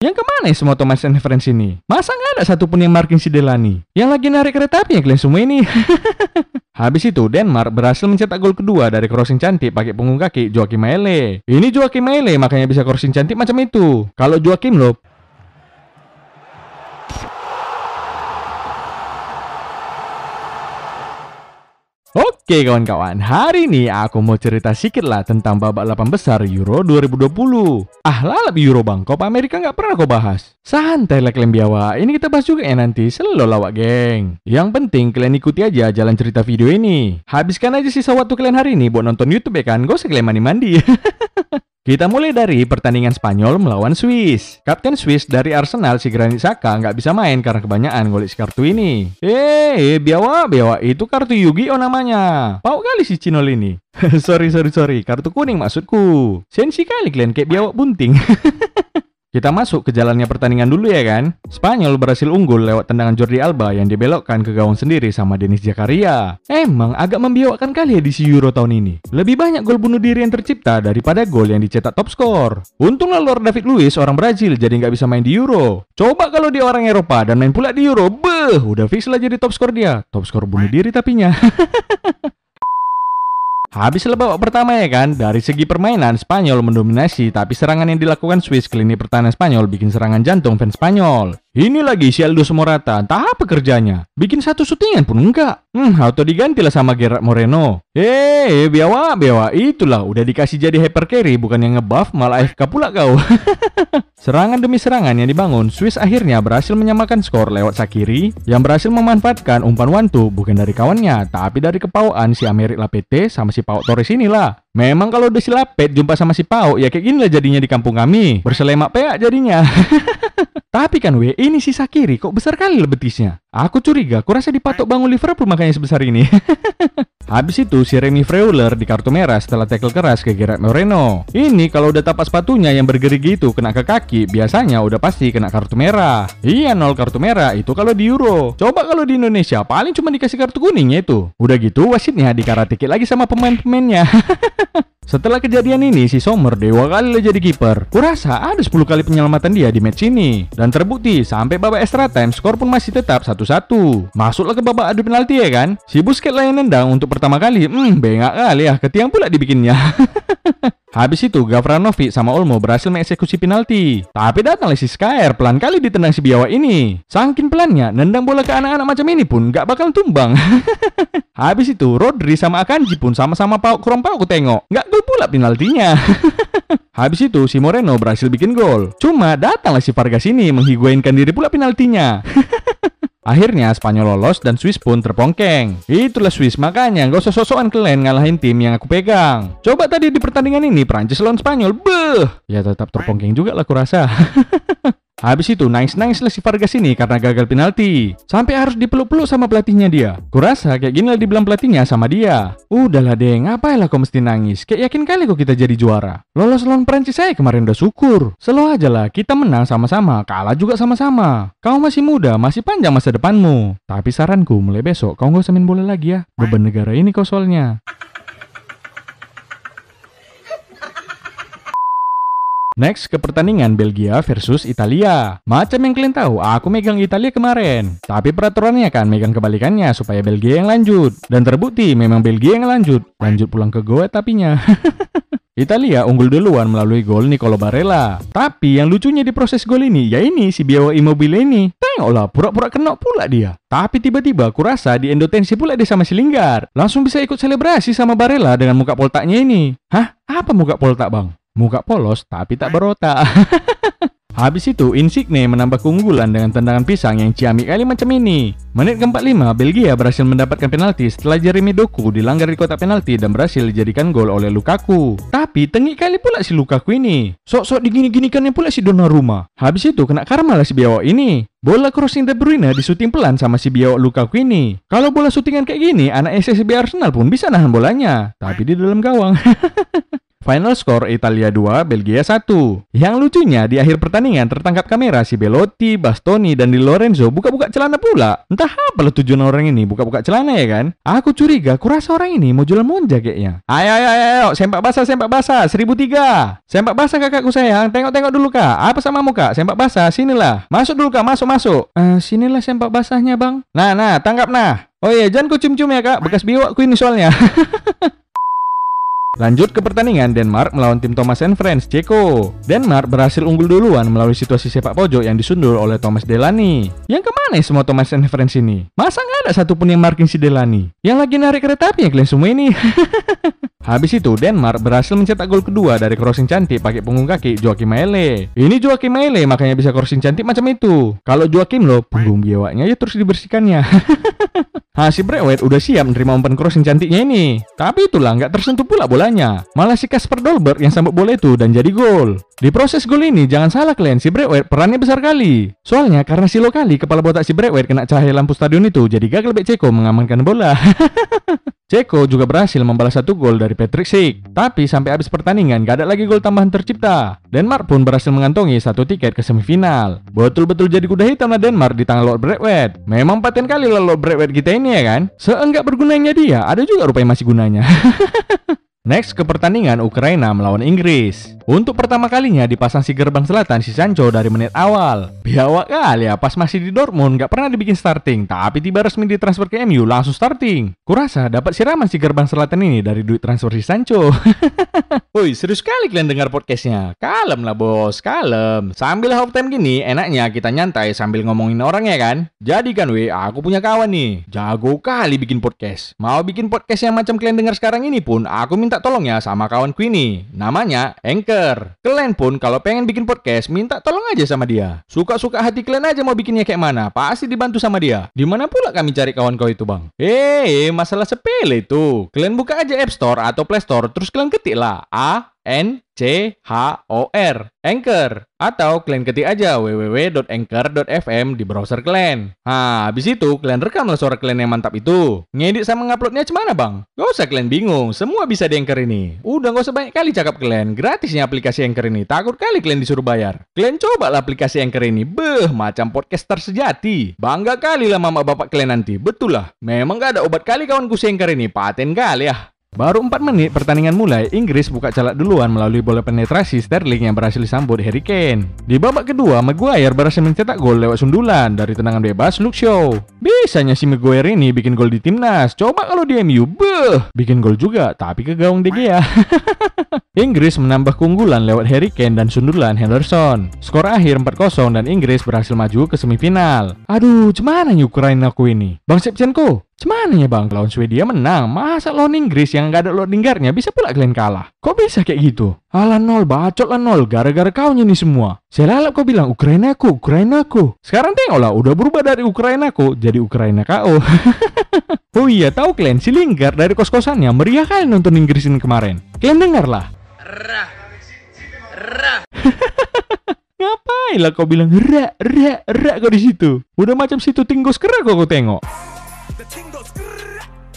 Yang ke mana ya semua Thomas and Friends ini? Masa nggak ada satupun yang marking si Delani? Yang lagi narik kereta api ya kalian semua ini? Habis itu, Denmark berhasil mencetak gol kedua dari crossing cantik pakai punggung kaki Joachim Maele. Ini Joachim Maele makanya bisa crossing cantik macam itu. Kalau Joachim loh, Oke kawan-kawan, hari ini aku mau cerita sedikit lah tentang babak 8 besar Euro 2020. Ah lalap Euro bang, Copa Amerika nggak pernah kau bahas. Santai lah kalian biawa, ini kita bahas juga ya nanti, selalu lawak geng. Yang penting kalian ikuti aja jalan cerita video ini. Habiskan aja sisa waktu kalian hari ini buat nonton YouTube ya kan, gak usah kalian mandi-mandi. Kita mulai dari pertandingan Spanyol melawan Swiss. Kapten Swiss dari Arsenal si Granit Xhaka nggak bisa main karena kebanyakan golek kartu ini. Eh, biawa, biawa, itu kartu Yu-Gi-Oh namanya. Pau kali si Cinol ini. sorry, sorry, sorry, kartu kuning maksudku. Sensi kali kalian kayak biawak bunting. Kita masuk ke jalannya pertandingan dulu ya kan. Spanyol berhasil unggul lewat tendangan Jordi Alba yang dibelokkan ke gawang sendiri sama Denis Zakaria. Emang agak membiawakkan kali ya di si Euro tahun ini. Lebih banyak gol bunuh diri yang tercipta daripada gol yang dicetak top skor. Untunglah Lord David Luiz orang Brazil jadi nggak bisa main di Euro. Coba kalau dia orang Eropa dan main pula di Euro, beh, udah fix lah jadi top skor dia. Top skor bunuh diri tapinya. Habis babak pertama ya kan, dari segi permainan Spanyol mendominasi, tapi serangan yang dilakukan Swiss ke lini pertahanan Spanyol bikin serangan jantung fans Spanyol. Ini lagi si Aldo Morata, entah apa kerjanya. Bikin satu syutingan pun enggak. Hmm, auto diganti lah sama Gerard Moreno. Eh, biawa, biawa, itulah udah dikasih jadi hyper carry bukan yang ngebuff malah AFK pula kau. serangan demi serangan yang dibangun, Swiss akhirnya berhasil menyamakan skor lewat Sakiri yang berhasil memanfaatkan umpan wantu bukan dari kawannya, tapi dari kepauan si Amerik Lapete sama si Pau Torres inilah. Memang kalau udah si Lapet jumpa sama si Pau, ya kayak gini lah jadinya di kampung kami. Berselemak peak jadinya. Tapi kan we, ini si Sakiri kok besar kali betisnya. Aku curiga, kurasa dipatok bangun Liverpool makanya sebesar ini. Habis itu si Remy Freuler di kartu merah setelah tackle keras ke Gerard Moreno. Ini kalau udah tapak sepatunya yang bergerigi itu kena ke kaki, biasanya udah pasti kena kartu merah. Iya nol kartu merah itu kalau di Euro. Coba kalau di Indonesia paling cuma dikasih kartu kuningnya itu. Udah gitu wasitnya dikaratikit lagi sama pemain-pemainnya. Setelah kejadian ini, si Sommer dewa kali lah jadi kiper. Kurasa ada 10 kali penyelamatan dia di match ini. Dan terbukti, sampai babak extra time, skor pun masih tetap 1-1. Masuklah ke babak adu penalti ya kan? Si Busquets yang nendang untuk pertama kali. Hmm, bengak kali ya, ketiang pula dibikinnya. Habis itu Gavranovic sama Olmo berhasil mengeksekusi penalti. Tapi datanglah si Skyer pelan kali ditendang si biawa ini. Sangkin pelannya, nendang bola ke anak-anak macam ini pun gak bakal tumbang. Habis itu Rodri sama Akanji pun sama-sama pau kurang pau aku tengok. Gak gol pula penaltinya. Habis itu si Moreno berhasil bikin gol. Cuma datanglah si Vargas ini menghiguainkan diri pula penaltinya. Akhirnya Spanyol lolos dan Swiss pun terpongkeng. Itulah Swiss, makanya gak usah sosokan kalian ngalahin tim yang aku pegang. Coba tadi di pertandingan ini Prancis lawan Spanyol, beh, ya tetap terpongkeng juga lah kurasa. Habis itu nangis-nangis lah si Vargas ini karena gagal penalti. Sampai harus dipeluk-peluk sama pelatihnya dia. Kurasa kayak gini lah dibilang pelatihnya sama dia. Udahlah deh, ngapain lah kau mesti nangis? Kayak yakin kali kok kita jadi juara. Lolos lawan Prancis saya kemarin udah syukur. Selo aja lah, kita menang sama-sama, kalah juga sama-sama. Kau masih muda, masih panjang masa depanmu. Tapi saranku, mulai besok kau gak usah main lagi ya. Beban negara ini kau soalnya. Next ke pertandingan Belgia versus Italia. Macam yang kalian tahu, aku megang Italia kemarin. Tapi peraturannya kan megang kebalikannya supaya Belgia yang lanjut. Dan terbukti memang Belgia yang lanjut. Lanjut pulang ke goa tapinya. Italia unggul duluan melalui gol Nicolo Barella. Tapi yang lucunya di proses gol ini, ya ini si Biawa Immobile ini. Tengoklah, pura-pura kena pula dia. Tapi tiba-tiba kurasa di endotensi pula dia sama si Lingard. Langsung bisa ikut selebrasi sama Barella dengan muka poltaknya ini. Hah? Apa muka poltak bang? Muka polos tapi tak berotak. Habis itu, Insigne menambah keunggulan dengan tendangan pisang yang ciamik kali macam ini. Menit ke-45, Belgia berhasil mendapatkan penalti setelah Jeremy Doku dilanggar di kotak penalti dan berhasil dijadikan gol oleh Lukaku. Tapi, tengik kali pula si Lukaku ini. Sok-sok digini-ginikannya pula si Donnarumma. Habis itu, kena karma lah si biawak ini. Bola crossing De Bruyne disuting pelan sama si biawak Lukaku ini. Kalau bola syutingan kayak gini, anak SSB Arsenal pun bisa nahan bolanya. Tapi di dalam gawang. Final score Italia 2, Belgia 1. Yang lucunya di akhir pertandingan tertangkap kamera si Belotti, Bastoni, dan Di Lorenzo buka-buka celana pula. Entah apa tujuan orang ini buka-buka celana ya kan? Aku curiga, kurasa orang ini mau jual monja kayaknya. Ayo, ayo, ayo, ayo, sempak basah, sempak basah, 1003. Sempak basah kakakku sayang, tengok-tengok dulu kak. Apa sama muka? Sempak basah, sinilah. Masuk dulu kak, masuk, masuk. Uh, sinilah sempak basahnya bang. Nah, nah, tangkap nah. Oh iya, jangan ku cium-cium ya kak, bekas biwakku ini soalnya. Lanjut ke pertandingan Denmark melawan tim Thomas and Friends Ceko. Denmark berhasil unggul duluan melalui situasi sepak pojok yang disundur oleh Thomas Delany. Yang ke mana ya semua Thomas and Friends ini? Masa nggak ada satupun yang marking si Delany? Yang lagi narik kereta api ya kalian semua ini? Habis itu Denmark berhasil mencetak gol kedua dari crossing cantik pakai punggung kaki Joachim Maele. Ini Joachim Maele makanya bisa crossing cantik macam itu. Kalau Joachim loh, punggung biawaknya ya terus dibersihkannya. Nah, si Brewet udah siap menerima umpan crossing cantiknya ini. Tapi itulah, nggak tersentuh pula bolanya. Malah si Kasper Dolberg yang sambut bola itu dan jadi gol. Di proses gol ini, jangan salah kalian, si Brewet perannya besar kali. Soalnya karena si lokali kepala botak si Brewet kena cahaya lampu stadion itu, jadi gagal Bek Ceko mengamankan bola. Ceko juga berhasil membalas satu gol dari Patrick Schick. Tapi sampai habis pertandingan gak ada lagi gol tambahan tercipta. Denmark pun berhasil mengantongi satu tiket ke semifinal. Betul-betul jadi kuda hitam Denmark di tangan Lord Bradwet. Memang paten kali lah Lord Bradwet kita ini ya kan? Seenggak bergunanya dia, ada juga rupanya masih gunanya. Next ke pertandingan Ukraina melawan Inggris. Untuk pertama kalinya dipasang si gerbang selatan si Sancho dari menit awal. Biawak kali ya pas masih di Dortmund gak pernah dibikin starting, tapi tiba resmi ditransfer ke MU langsung starting. Kurasa dapat siraman si gerbang selatan ini dari duit transfer si Sancho. Woi serius sekali kalian dengar podcastnya. Kalem lah bos, kalem. Sambil half time gini enaknya kita nyantai sambil ngomongin orang ya kan. Jadi kan weh aku punya kawan nih, jago kali bikin podcast. Mau bikin podcast yang macam kalian dengar sekarang ini pun aku minta tolong ya sama kawanku ini. Namanya Anchor. Kalian pun kalau pengen bikin podcast, minta tolong aja sama dia. Suka-suka hati kalian aja mau bikinnya kayak mana, pasti dibantu sama dia. Di mana pula kami cari kawan kau itu bang? Eh, masalah sepele itu. Kalian buka aja App Store atau Play Store, terus kalian ketik lah A N C H O R Anchor atau kalian ketik aja www.anchor.fm di browser kalian. Nah, habis itu kalian rekamlah suara kalian yang mantap itu. Ngedit sama nguploadnya cemana bang? Gak usah kalian bingung, semua bisa di Anchor ini. Udah gak usah banyak kali cakap kalian, gratisnya aplikasi Anchor ini. Takut kali kalian disuruh bayar. Kalian coba lah aplikasi Anchor ini, beh macam podcaster sejati. Bangga kali lah mama bapak kalian nanti, betul lah. Memang gak ada obat kali kawanku si Anchor ini, paten kali ya. Baru 4 menit pertandingan mulai, Inggris buka calak duluan melalui bola penetrasi Sterling yang berhasil disambut Harry Kane. Di babak kedua, Maguire berhasil mencetak gol lewat sundulan dari tendangan bebas Luke Shaw. Bisanya si Maguire ini bikin gol di timnas. Coba kalau di MU, beh, bikin gol juga, tapi ke gawang De Gea. Inggris menambah keunggulan lewat Harry Kane dan sundulan Henderson. Skor akhir 4-0 dan Inggris berhasil maju ke semifinal. Aduh, nih Ukraina aku ini? Bang Shevchenko, Cemana ya bang, lawan Swedia menang, masa lawan Inggris yang nggak ada loadinggarnya bisa pula kalian kalah? Kok bisa kayak gitu? Alah nol, bacot lah nol, gara-gara kau nih semua. Saya lalap kau bilang Ukraina aku, Ukraina aku. Sekarang tengoklah, udah berubah dari Ukraina aku jadi Ukraina kau. oh iya, tahu kalian si Lingard dari kos-kosannya meriah kali nonton Inggris ini kemarin. Kalian dengar lah. Rah, rah. Ngapain lah kau bilang rak, rak, rak kau di situ? Udah macam situ tinggos kerak kau, kau tengok.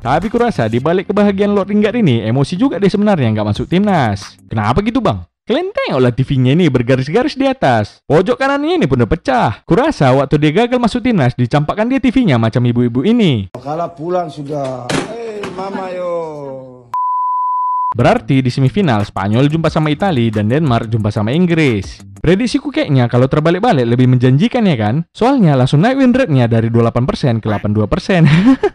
Tapi kurasa di balik kebahagiaan Lord Lingard ini, emosi juga dia sebenarnya nggak masuk timnas. Kenapa gitu bang? Kalian tengoklah TV-nya ini bergaris-garis di atas. Pojok kanannya ini pun udah pecah. Kurasa waktu dia gagal masuk timnas, dicampakkan dia TV-nya macam ibu-ibu ini. Kalau pulang sudah, eh hey, mama yo. Berarti di semifinal Spanyol jumpa sama Italia dan Denmark jumpa sama Inggris. Prediksiku kayaknya kalau terbalik-balik lebih menjanjikan ya kan? Soalnya langsung naik win rate-nya dari 28% ke 82%.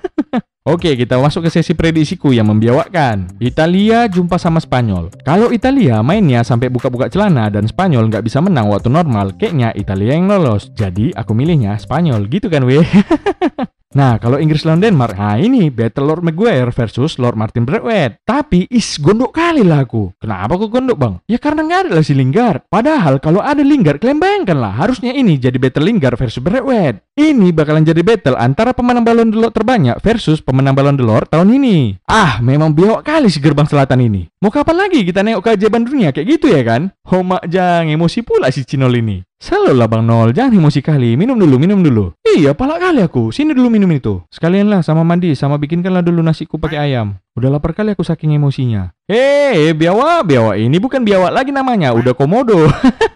Oke, kita masuk ke sesi prediksiku yang membiawakkan. Italia jumpa sama Spanyol. Kalau Italia mainnya sampai buka-buka celana dan Spanyol nggak bisa menang waktu normal, kayaknya Italia yang lolos. Jadi aku milihnya Spanyol, gitu kan weh? Nah, kalau Inggris lawan Denmark, nah ini Battle Lord Maguire versus Lord Martin Braithwaite. Tapi is gondok kali lah aku. Kenapa kok gondok bang? Ya karena nggak ada lah si Lingard. Padahal kalau ada Lingard, kalian bayangkan lah, harusnya ini jadi battle Lingard versus Braithwaite. Ini bakalan jadi battle antara pemenang Ballon d'Or terbanyak versus pemenang Ballon d'Or tahun ini. Ah, memang biawak kali si gerbang selatan ini. Mau kapan lagi kita nengok keajaiban dunia kayak gitu ya kan? Homak jang emosi pula si Cinol ini. Selalu lah Bang Nol, jangan emosi kali. Minum dulu, minum dulu. Iya, palak kali aku. Sini dulu minum itu. Sekalian lah sama mandi, sama bikinkanlah dulu nasiku pakai ayam. Udah lapar kali aku saking emosinya. Eh, biawak, biawak ini bukan biawak lagi namanya, udah komodo.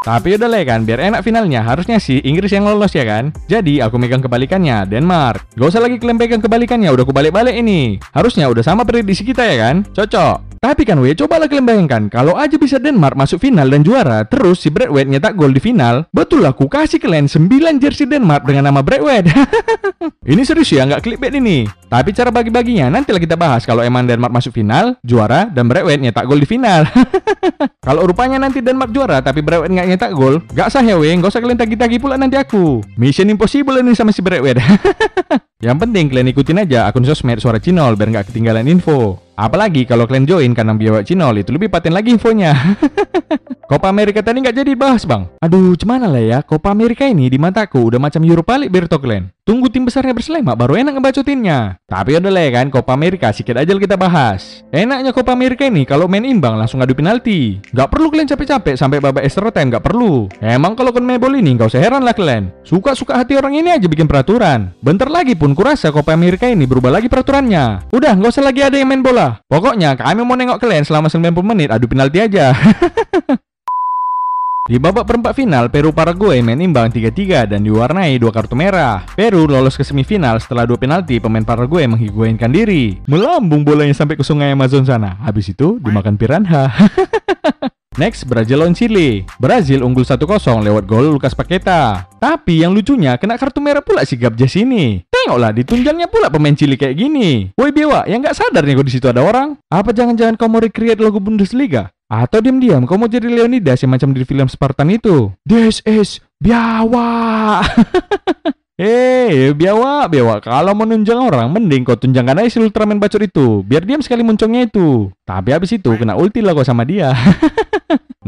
Tapi udah lah kan, biar enak finalnya. Harusnya sih Inggris yang lolos ya kan. Jadi aku megang kebalikannya, Denmark. Gak usah lagi kalian pegang kebalikannya, udah aku balik-balik ini. Harusnya udah sama prediksi kita ya kan? Cocok. Tapi kan weh, cobalah kalian bayangkan, kalau aja bisa Denmark masuk final dan juara, terus si Braithwaite nyetak gol di final, betul aku kasih kalian 9 jersey Denmark dengan nama Braithwaite. ini serius ya, nggak clickbait ini. Tapi cara bagi-baginya nanti lah kita bahas kalau emang Denmark masuk final, juara, dan Braithwaite nyetak gol di final. kalau rupanya nanti Denmark juara tapi Braithwaite nggak nyetak gol, gak sah ya weh, nggak usah kalian tagi-tagi pula nanti aku. Mission impossible ini sama si Braithwaite. Yang penting kalian ikutin aja akun sosmed suara Cinol biar nggak ketinggalan info. Apalagi kalau kalian join karena biawak Cinol itu lebih paten lagi infonya. Copa Amerika tadi nggak jadi bahas bang. Aduh, cuman lah ya, Copa Amerika ini di mataku udah macam Europa League kalian. Tunggu tim besarnya berselema baru enak ngebacotinnya. Tapi udah lah ya kan, Copa Amerika sikit aja kita bahas. Enaknya Copa Amerika ini kalau main imbang langsung adu penalti. Gak perlu kalian capek-capek sampai babak extra time, gak perlu. Emang kalau main bola ini gak usah heran lah kalian. Suka-suka hati orang ini aja bikin peraturan. Bentar lagi pun kurasa Copa Amerika ini berubah lagi peraturannya. Udah, gak usah lagi ada yang main bola. Pokoknya kami mau nengok kalian selama 90 menit adu penalti aja. Di babak perempat final, Peru Paraguay main imbang 3-3 dan diwarnai dua kartu merah. Peru lolos ke semifinal setelah dua penalti pemain Paraguay menghiguainkan diri. Melambung bolanya sampai ke sungai Amazon sana. Habis itu dimakan piranha. Next, Brazil lawan Chile. Brazil unggul 1-0 lewat gol Lucas Paqueta. Tapi yang lucunya kena kartu merah pula si Gabjes ini. Tengoklah ditunjangnya pula pemain Chile kayak gini. Woi Bewa, yang nggak sadar nih kok di situ ada orang. Apa jangan-jangan kau mau recreate logo Bundesliga? Atau diam-diam kau mau jadi Leonidas yang macam di film Spartan itu? This is biawa. Eh, biawa, biawa. Kalau mau nunjang orang, mending kau tunjangkan aja si Ultraman bacot itu. Biar diam sekali muncungnya itu. Tapi habis itu kena ulti lah kau sama dia.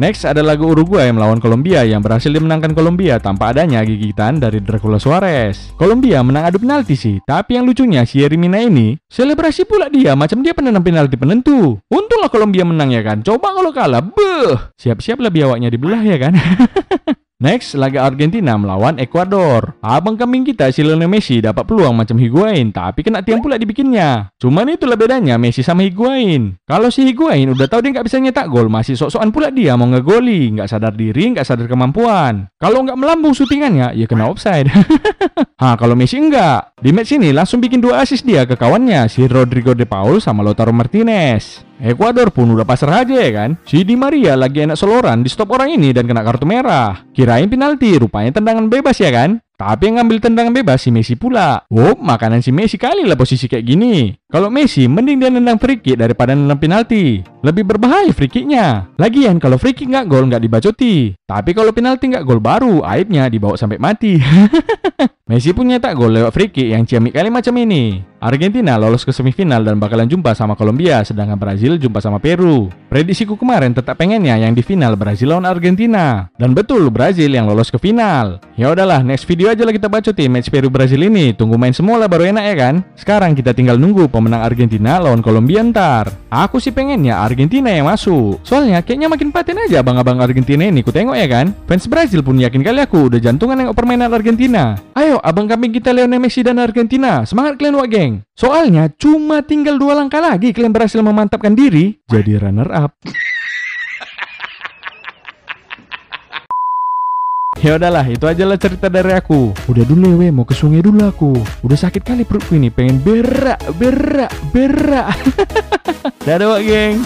Next ada lagu Uruguay melawan Kolombia yang berhasil dimenangkan Kolombia tanpa adanya gigitan dari Dracula Suarez. Kolombia menang adu penalti sih, tapi yang lucunya si Yerimina ini selebrasi pula dia macam dia penendang penalti penentu. Untunglah Kolombia menang ya kan. Coba kalau kalah, beh, siap-siap lah biawaknya dibelah ya kan. Next, laga Argentina melawan Ekuador. Abang kambing kita si Lionel Messi dapat peluang macam Higuain, tapi kena tiang pula dibikinnya. Cuman itulah bedanya Messi sama Higuain. Kalau si Higuain udah tahu dia nggak bisa nyetak gol, masih sok-sokan pula dia mau ngegoli, nggak sadar diri, nggak sadar kemampuan. Kalau nggak melambung syutingannya, ya kena offside. ha, kalau Messi enggak. Di match ini langsung bikin dua assist dia ke kawannya, si Rodrigo De Paul sama Lautaro Martinez. Ekuador pun udah pasrah aja ya kan. Si Di Maria lagi enak soloran di stop orang ini dan kena kartu merah. Kirain penalti, rupanya tendangan bebas ya kan. Tapi yang ngambil tendangan bebas si Messi pula. Oh, makanan si Messi kali lah posisi kayak gini. Kalau Messi, mending dia nendang free kick daripada nendang penalti. Lebih berbahaya free kicknya. Lagian kalau free kick nggak gol nggak dibacoti. Tapi kalau penalti nggak gol baru, aibnya dibawa sampai mati. Messi pun nyetak gol lewat free kick yang ciamik kali macam ini. Argentina lolos ke semifinal dan bakalan jumpa sama Kolombia, sedangkan Brazil jumpa sama Peru. Prediksiku kemarin tetap pengennya yang di final Brazil lawan Argentina. Dan betul Brazil yang lolos ke final. Ya udahlah, next video aja lah kita bacotin match Peru Brazil ini. Tunggu main semua lah baru enak ya kan? Sekarang kita tinggal nunggu pemenang Argentina lawan Kolombia ntar. Aku sih pengennya Argentina yang masuk. Soalnya kayaknya makin paten aja abang-abang Argentina ini ku tengok ya kan? Fans Brazil pun yakin kali aku udah jantungan nengok permainan Argentina. Ayo abang kambing kita Lionel Messi dan Argentina. Semangat kalian wak geng. Soalnya cuma tinggal dua langkah lagi kalian berhasil memantapkan diri jadi runner up. Ya udahlah, itu aja lah cerita dari aku. Udah dulu ya, mau ke sungai dulu aku. Udah sakit kali perutku ini, pengen berak, berak, berak. Dadah, wak geng.